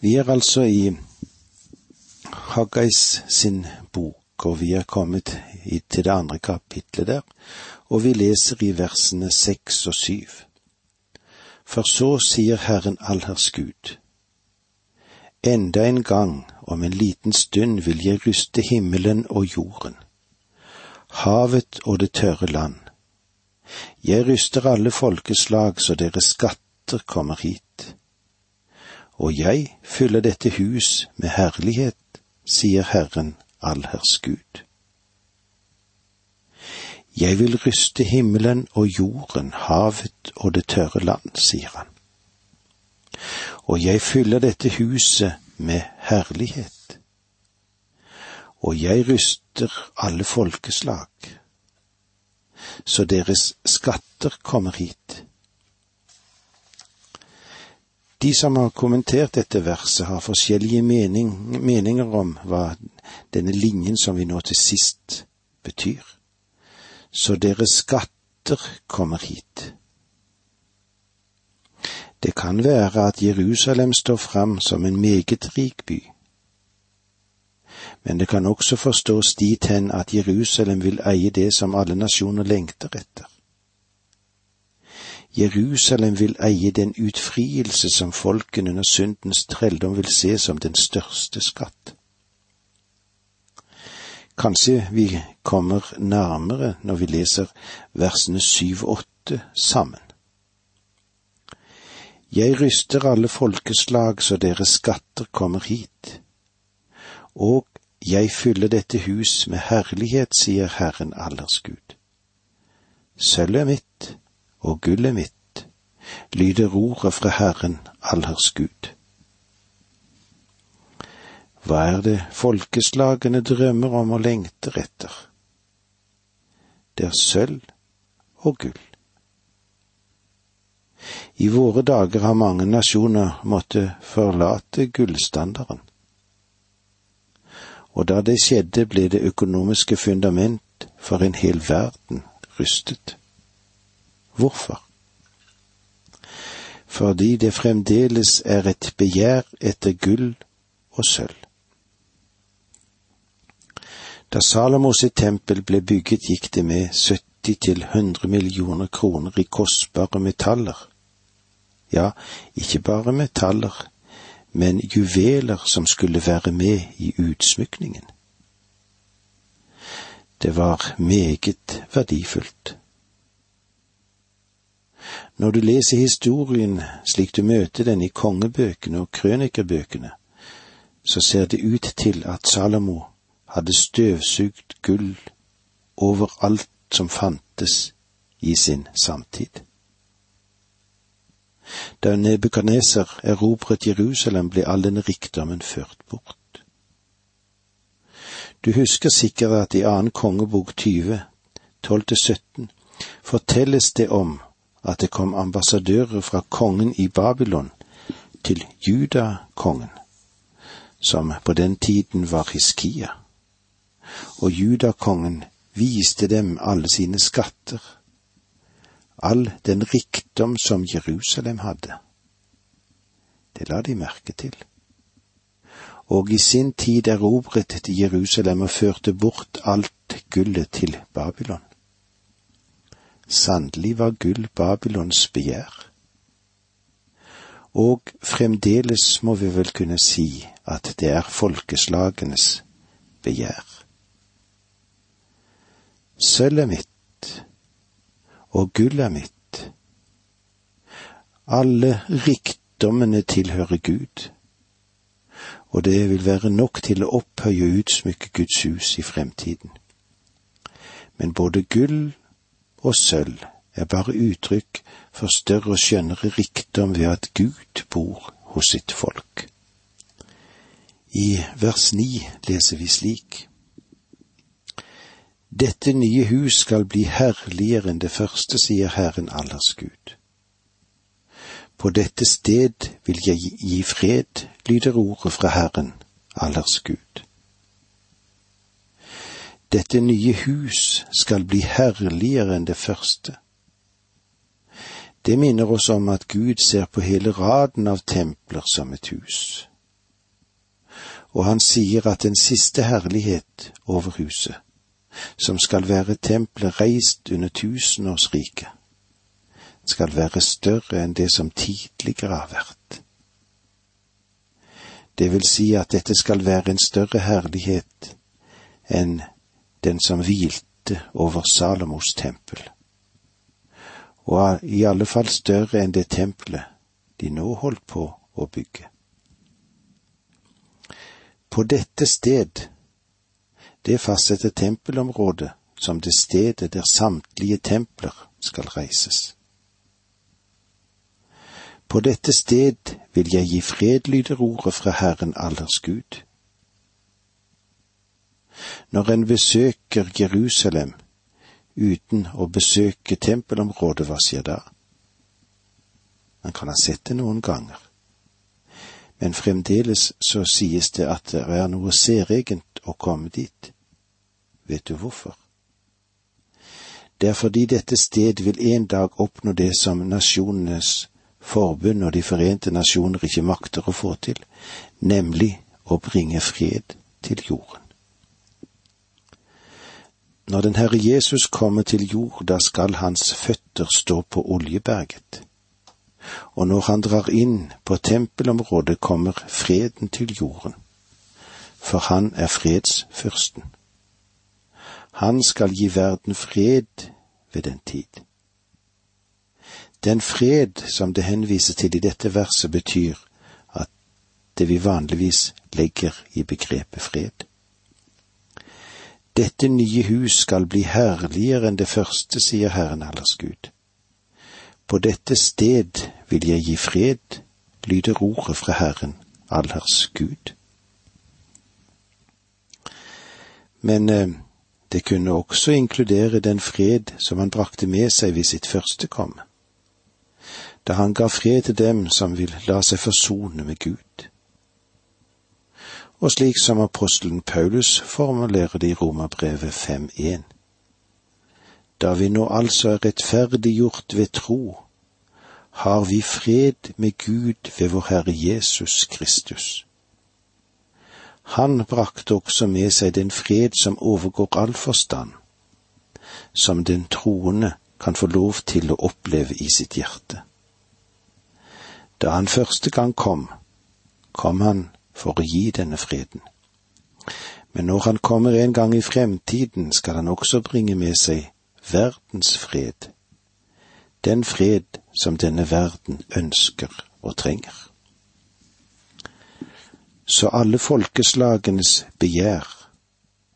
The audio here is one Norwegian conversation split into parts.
Vi er altså i Haggais sin bok, og vi er kommet til det andre kapitlet der, og vi leser i versene seks og syv. For så sier Herren allherrs Gud. Enda en gang, om en liten stund, vil jeg ryste himmelen og jorden, havet og det tørre land. Jeg ryster alle folkeslag så deres skatter kommer hit og jeg fyller dette hus med herlighet, sier Herren allherrs Gud. Jeg vil ryste himmelen og jorden, havet og det tørre land, sier han. Og jeg fyller dette huset med herlighet. Og jeg ryster alle folkeslag, så deres skatter kommer hit de som har kommentert dette verset, har forskjellige mening, meninger om hva denne linjen som vi nå til sist betyr. Så deres skatter kommer hit. Det kan være at Jerusalem står fram som en meget rik by. Men det kan også forstås dit hen at Jerusalem vil eie det som alle nasjoner lengter etter. Jerusalem vil eie den utfrielse som folkene under syndens trelldom vil se som den største skatt. Kanskje vi kommer nærmere når vi leser versene syv og åtte sammen. Jeg ryster alle folkeslag så deres skatter kommer hit, og jeg fyller dette hus med herlighet, sier Herren allers Gud. Sølvet mitt og gullet mitt, lyder ordet fra Herren allers Gud. Hva er det folkeslagene drømmer om og lengter etter? Det er sølv og gull. I våre dager har mange nasjoner måttet forlate gullstandarden. Og da det skjedde, ble det økonomiske fundament for en hel verden rystet. Hvorfor? Fordi det fremdeles er et begjær etter gull og sølv. Da Salomos sitt tempel ble bygget, gikk det med 70 til 100 millioner kroner i kostbare metaller. Ja, ikke bare metaller, men juveler som skulle være med i utsmykningen. Det var meget verdifullt. Når du leser historien slik du møter den i kongebøkene og krønikerbøkene, så ser det ut til at Salomo hadde støvsugd gull over alt som fantes i sin samtid. Da Nebukadneser erobret Jerusalem, ble all den rikdommen ført bort. Du husker sikkert at i annen kongebok 20, 12-17, fortelles det om at det kom ambassadører fra kongen i Babylon til judakongen, som på den tiden var Hiskia, og judakongen viste dem alle sine skatter, all den rikdom som Jerusalem hadde. Det la de merke til. Og i sin tid erobret de Jerusalem og førte bort alt gullet til Babylon. Sannelig var gull Babylons begjær. Og fremdeles må vi vel kunne si at det er folkeslagenes begjær. Sølv er mitt, og gull er mitt. Alle rikdommene tilhører Gud, og det vil være nok til å opphøye og utsmykke Guds hus i fremtiden. Men både gull og sølv er bare uttrykk for større og skjønnere rikdom ved at Gud bor hos sitt folk. I vers ni leser vi slik. Dette nye hus skal bli herligere enn det første, sier Herren allers Gud. På dette sted vil jeg gi fred, lyder ordet fra Herren allers Gud. Dette nye hus skal bli herligere enn det første. Det minner oss om at Gud ser på hele raden av templer som et hus. og han sier at den siste herlighet over huset, som skal være tempelet reist under tusenårsriket, skal være større enn det som tidligere har vært. Det vil si at dette skal være en større herlighet enn den som hvilte over Salomos tempel, og i alle fall større enn det tempelet de nå holdt på å bygge. På dette sted, det fastsetter tempelområdet som det stedet der samtlige templer skal reises. På dette sted vil jeg gi fred, lyder ordet fra Herren allers Gud. Når en besøker Jerusalem uten å besøke tempelområdet, hva skjer da? Man kan ha sett det noen ganger, men fremdeles så sies det at det er noe særegent å komme dit. Vet du hvorfor? Det er fordi dette sted vil en dag oppnå det som nasjonenes forbund og De forente nasjoner ikke makter å få til, nemlig å bringe fred til jorden. Når den Herre Jesus kommer til jord, da skal hans føtter stå på Oljeberget. Og når han drar inn på tempelområdet, kommer freden til jorden, for han er fredsfyrsten. Han skal gi verden fred ved den tid. Den fred som det henvises til i dette verset, betyr at det vi vanligvis legger i begrepet fred. Dette nye hus skal bli herligere enn det første, sier Herren allers Gud. På dette sted vil jeg gi fred, lyder ordet fra Herren allers Gud. Men eh, det kunne også inkludere den fred som han brakte med seg ved sitt første komme da han ga fred til dem som vil la seg forsone med Gud. Og slik som apostelen Paulus formulerer det i Romerbrevet 5.1. Da vi nå altså er rettferdiggjort ved tro, har vi fred med Gud ved vår Herre Jesus Kristus. Han brakte også med seg den fred som overgår all forstand, som den troende kan få lov til å oppleve i sitt hjerte. Da han første gang kom, kom han for å gi denne freden. Men når han kommer en gang i fremtiden, skal han også bringe med seg verdens fred, den fred som denne verden ønsker og trenger. Så alle folkeslagenes begjær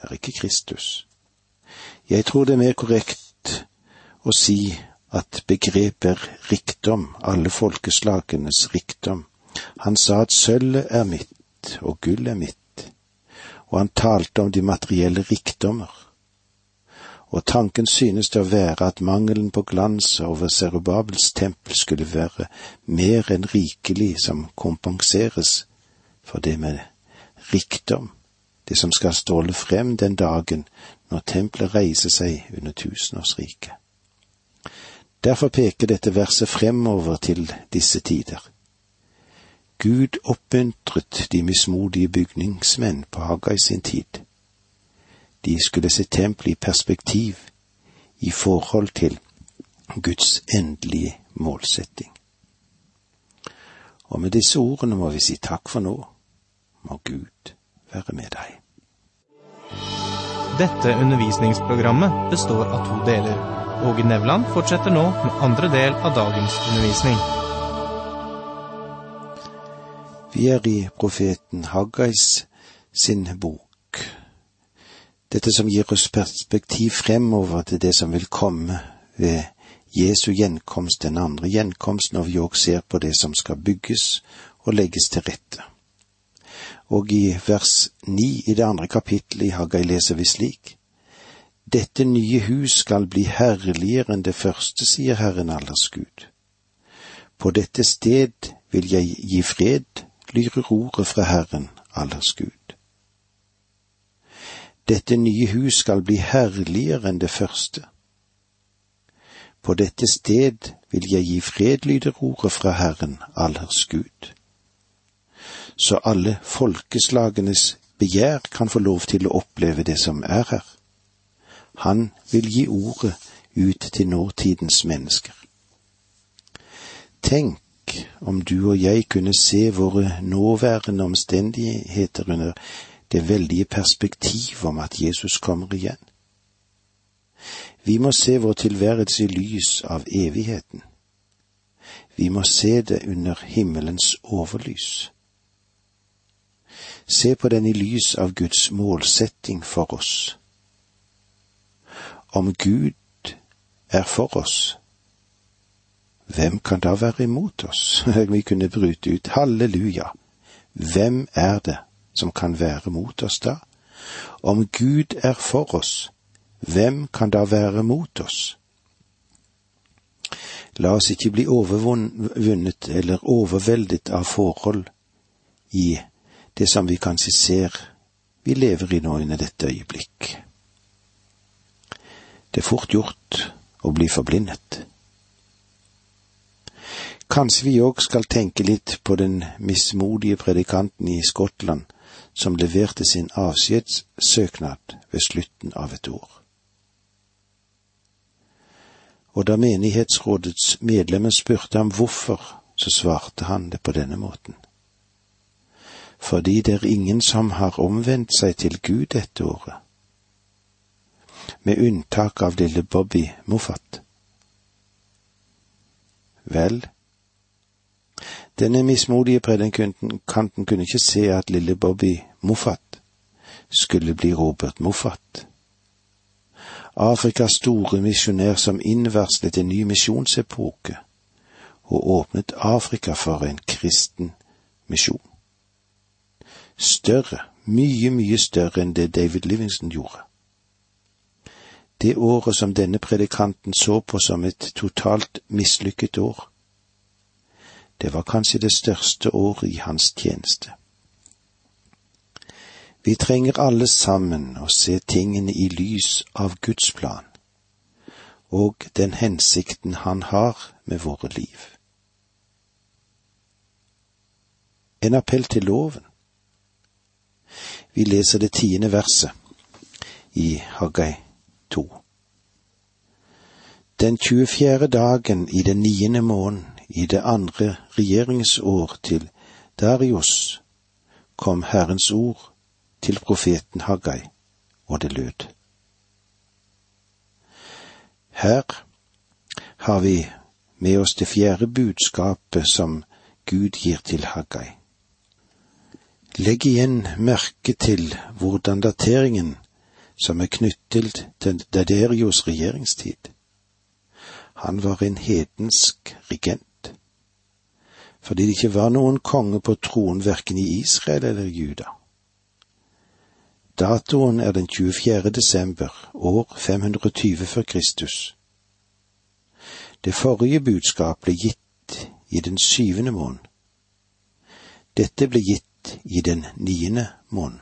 er ikke Kristus. Jeg tror det er mer korrekt å si at begrepet er rikdom, alle folkeslagenes rikdom. Han sa at sølvet er mitt og gull er mitt, og han talte om de materielle rikdommer. Og tanken synes det å være at mangelen på glans over Serubabels tempel skulle være mer enn rikelig som kompenseres for det med rikdom, det som skal stråle frem den dagen når tempelet reiser seg under tusenårsriket. Derfor peker dette verset fremover til disse tider. Gud oppmuntret de mismodige bygningsmenn på Haga i sin tid. De skulle se tempelet i perspektiv, i forhold til Guds endelige målsetting. Og med disse ordene må vi si takk for nå. Må Gud være med deg. Dette undervisningsprogrammet består av to deler. Åge Nevland fortsetter nå med andre del av dagens undervisning. Vi er i profeten Haggais sin bok. Dette som gir oss perspektiv fremover til det som vil komme ved Jesu gjenkomst, den andre gjenkomst, når vi òg ser på det som skal bygges og legges til rette. Og i vers ni i det andre kapittelet i Haggai leser vi slik:" Dette nye hus skal bli herligere enn det første, sier Herren allers Gud. På dette sted vil jeg gi fred, lyrer ordet fra Herren allers Gud. Dette nye hus skal bli herligere enn det første. På dette sted vil jeg gi fred, lyder ordet fra Herren allers Gud. så alle folkeslagenes begjær kan få lov til å oppleve det som er her. Han vil gi ordet ut til nåtidens mennesker. Tenk om du og jeg kunne se våre nåværende omstendigheter under det veldige perspektiv om at Jesus kommer igjen. Vi må se vår tilværelse i lys av evigheten. Vi må se det under himmelens overlys. Se på den i lys av Guds målsetting for oss. Om Gud er for oss, hvem kan da være imot oss? Vi kunne brute ut halleluja. Hvem er det som kan være mot oss da? Om Gud er for oss, hvem kan da være mot oss? La oss ikke bli overvunnet eller overveldet av forhold i det som vi kanskje ser vi lever i nå under dette øyeblikk. Det er fort gjort å bli forblindet. Kanskje vi òg skal tenke litt på den mismodige predikanten i Skottland som leverte sin avskjedssøknad ved slutten av et år og da menighetsrådets medlemmer spurte ham hvorfor, så svarte han det på denne måten. Fordi det er ingen som har omvendt seg til Gud dette året, med unntak av lille Bobby Moffat. Vel, denne mismodige predikanten kunne ikke se at lille Bobby Moffat skulle bli Robert Moffat Afrikas store misjonær som innvarslet en ny misjonsepoke og åpnet Afrika for en kristen misjon. Større, mye, mye større enn det David Livingston gjorde. Det året som denne predikanten så på som et totalt mislykket år, det var kanskje det største året i hans tjeneste. Vi trenger alle sammen å se tingene i lys av Guds plan og den hensikten Han har med våre liv. En appell til loven. Vi leser det tiende verset i Haggai 2. Den 24. dagen i den niende måneden i det andre regjeringsår til Darius kom Herrens ord til profeten Haggai, og det lød. Her har vi med oss det fjerde budskapet som Gud gir til Haggai. Legg igjen merke til hvordan dateringen som er knyttet til Daderios regjeringstid. Han var en hedensk regent, fordi det ikke var noen konge på tronen verken i Israel eller Juda. Datoen er den 24. desember, år 520 før Kristus. Det forrige budskap ble gitt i den syvende måned. Dette ble gitt i den niende måned.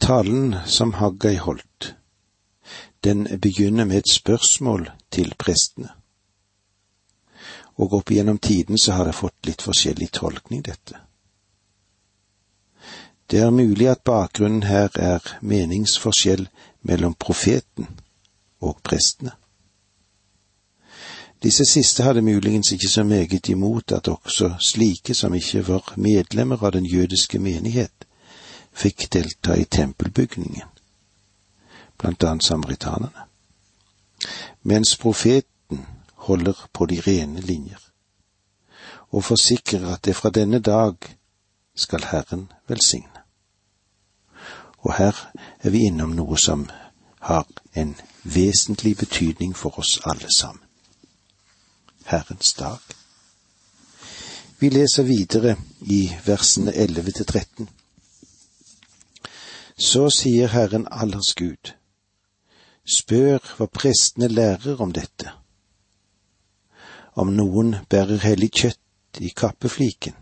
Talen som Haggai holdt, den begynner med et spørsmål til prestene. Og opp igjennom tiden så har det fått litt forskjellig tolkning, dette. Det er mulig at bakgrunnen her er meningsforskjell mellom profeten og prestene. Disse siste hadde muligens ikke så meget imot at også slike som ikke var medlemmer av den jødiske menighet, fikk delta i tempelbygningen, blant annet samaritanerne, mens profeten holder på de rene linjer, og forsikrer at det fra denne dag skal Herren velsigne. Og her er vi innom noe som har en vesentlig betydning for oss alle sammen. Herrens dag. Vi leser videre i versene 11 til 13. Så sier Herren allers Gud, spør hva prestene lærer om dette. Om noen bærer hellig kjøtt i kappefliken,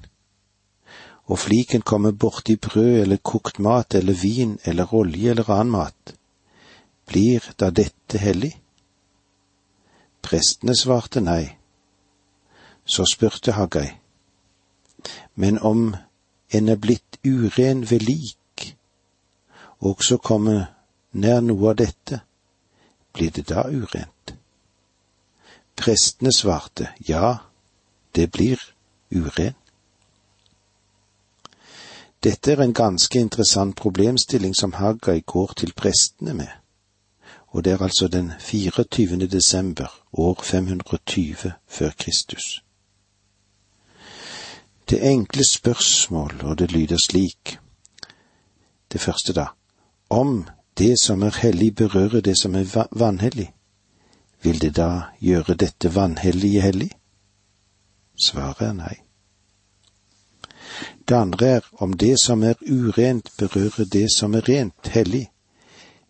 og fliken kommer borti brød eller kokt mat eller vin eller olje eller annen mat, blir da dette hellig? Prestene svarte nei. Så spurte Haggai, Men om en er blitt uren ved lik, og så kommer nær noe av dette, blir det da urent? Prestene svarte ja, det blir uren. Dette er en ganske interessant problemstilling som Haggai går til prestene med, og det er altså den 24. desember år 520 før Kristus. Det enkle spørsmål, og det lyder slik, det første da, om det som er hellig berører det som er vanhellig, vil det da gjøre dette vanhellige hellig? Svaret er nei. Det andre er om det som er urent berører det som er rent, hellig,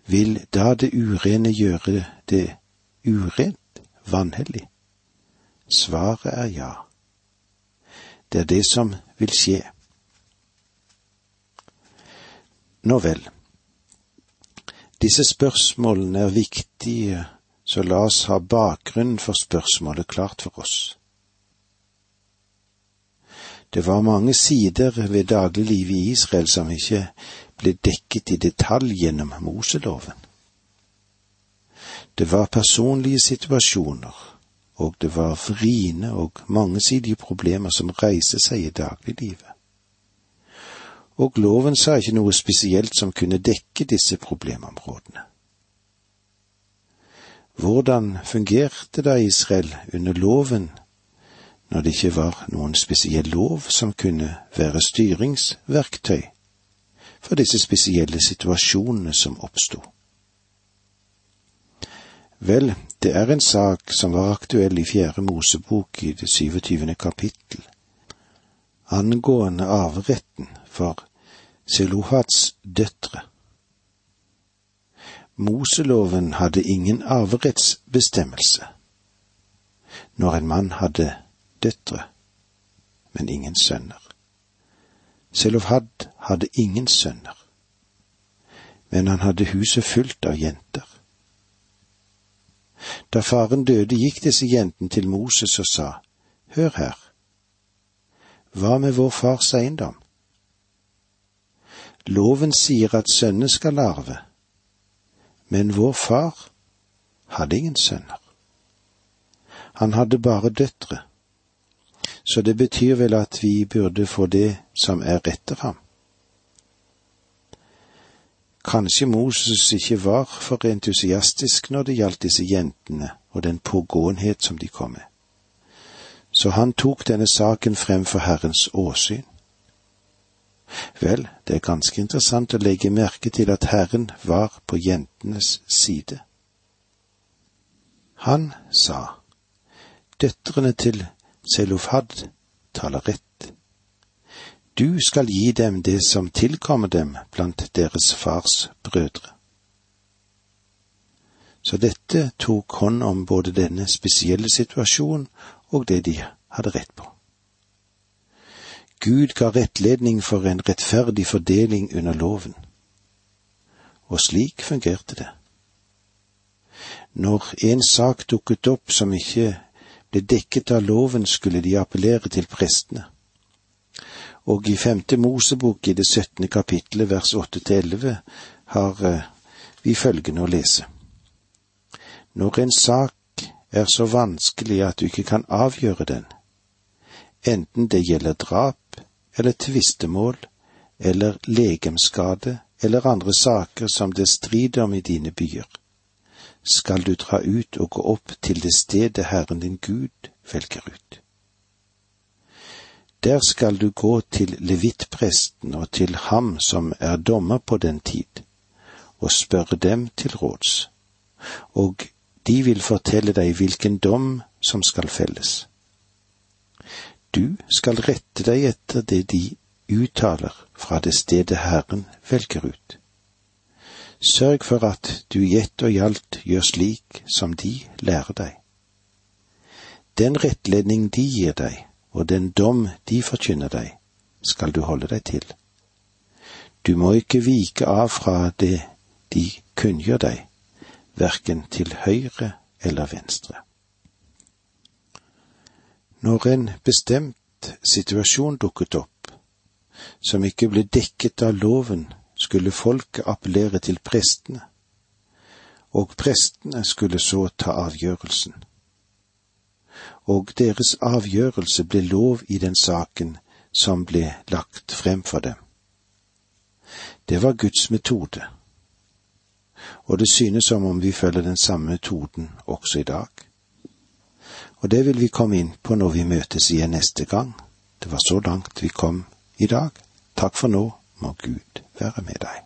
vil da det urene gjøre det urent, vanhellig? Svaret er ja. Det er det som vil skje. Nå vel, disse spørsmålene er viktige, så la oss ha bakgrunnen for spørsmålet klart for oss. Det var mange sider ved dagliglivet i Israel som ikke ble dekket i detalj gjennom Moseloven. Det var personlige situasjoner, og det var vriene og mangesidige problemer som reiser seg i dagliglivet. Og loven sa ikke noe spesielt som kunne dekke disse problemområdene. Hvordan fungerte da Israel under loven når det ikke var noen spesiell lov som kunne være styringsverktøy for disse spesielle situasjonene som oppsto. Vel, det er en sak som var aktuell i Fjerde Mosebok i det 27. kapittel, angående arveretten for Selohats døtre. Moseloven hadde ingen arverettsbestemmelse. Når en mann hadde døtre, men ingen sønner. Selovhad hadde ingen sønner, men han hadde huset fullt av jenter. Da faren døde, gikk disse jentene til Moses og sa, Hør her, hva med vår fars eiendom? Loven sier at sønnene skal arve, men vår far hadde ingen sønner. Han hadde bare døtre så det betyr vel at vi burde få det som er etter ham. Kanskje Moses ikke var for entusiastisk når det gjaldt disse jentene og den pågåenhet som de kom med. Så han tok denne saken frem for Herrens åsyn. Vel, det er ganske interessant å legge merke til at Herren var på jentenes side. Han sa, døtrene til Selofad taler rett. Du skal gi dem det som tilkommer dem blant deres fars brødre. Så dette tok hånd om både denne spesielle situasjonen og det de hadde rett på. Gud ga rettledning for en rettferdig fordeling under loven. Og slik fungerte det. Når en sak dukket opp som ikke ble dekket av loven, skulle de appellere til prestene. Og i femte Mosebok i det syttende kapittelet vers åtte til elleve har eh, vi følgende å lese. Når en sak er så vanskelig at du ikke kan avgjøre den, enten det gjelder drap eller tvistemål eller legemskade eller andre saker som det strider om i dine byer, skal du dra ut og gå opp til det stedet Herren din Gud velger ut. Der skal du gå til levittpresten og til ham som er dommer på den tid, og spørre dem til råds, og de vil fortelle deg hvilken dom som skal felles. Du skal rette deg etter det de uttaler fra det stedet Herren velger ut. Sørg for at du i ett og i alt gjør slik som de lærer deg. Den rettledning de gir deg, og den dom de forkynner deg, skal du holde deg til. Du må ikke vike av fra det de kunngjør deg, verken til høyre eller venstre. Når en bestemt situasjon dukket opp, som ikke ble dekket av loven, skulle folket appellere til prestene, og prestene skulle så ta avgjørelsen. Og deres avgjørelse ble lov i den saken som ble lagt frem for dem. Det var Guds metode, og det synes som om vi følger den samme metoden også i dag. Og det vil vi komme inn på når vi møtes igjen neste gang. Det var så langt vi kom i dag. Takk for nå, må Gud være med deg.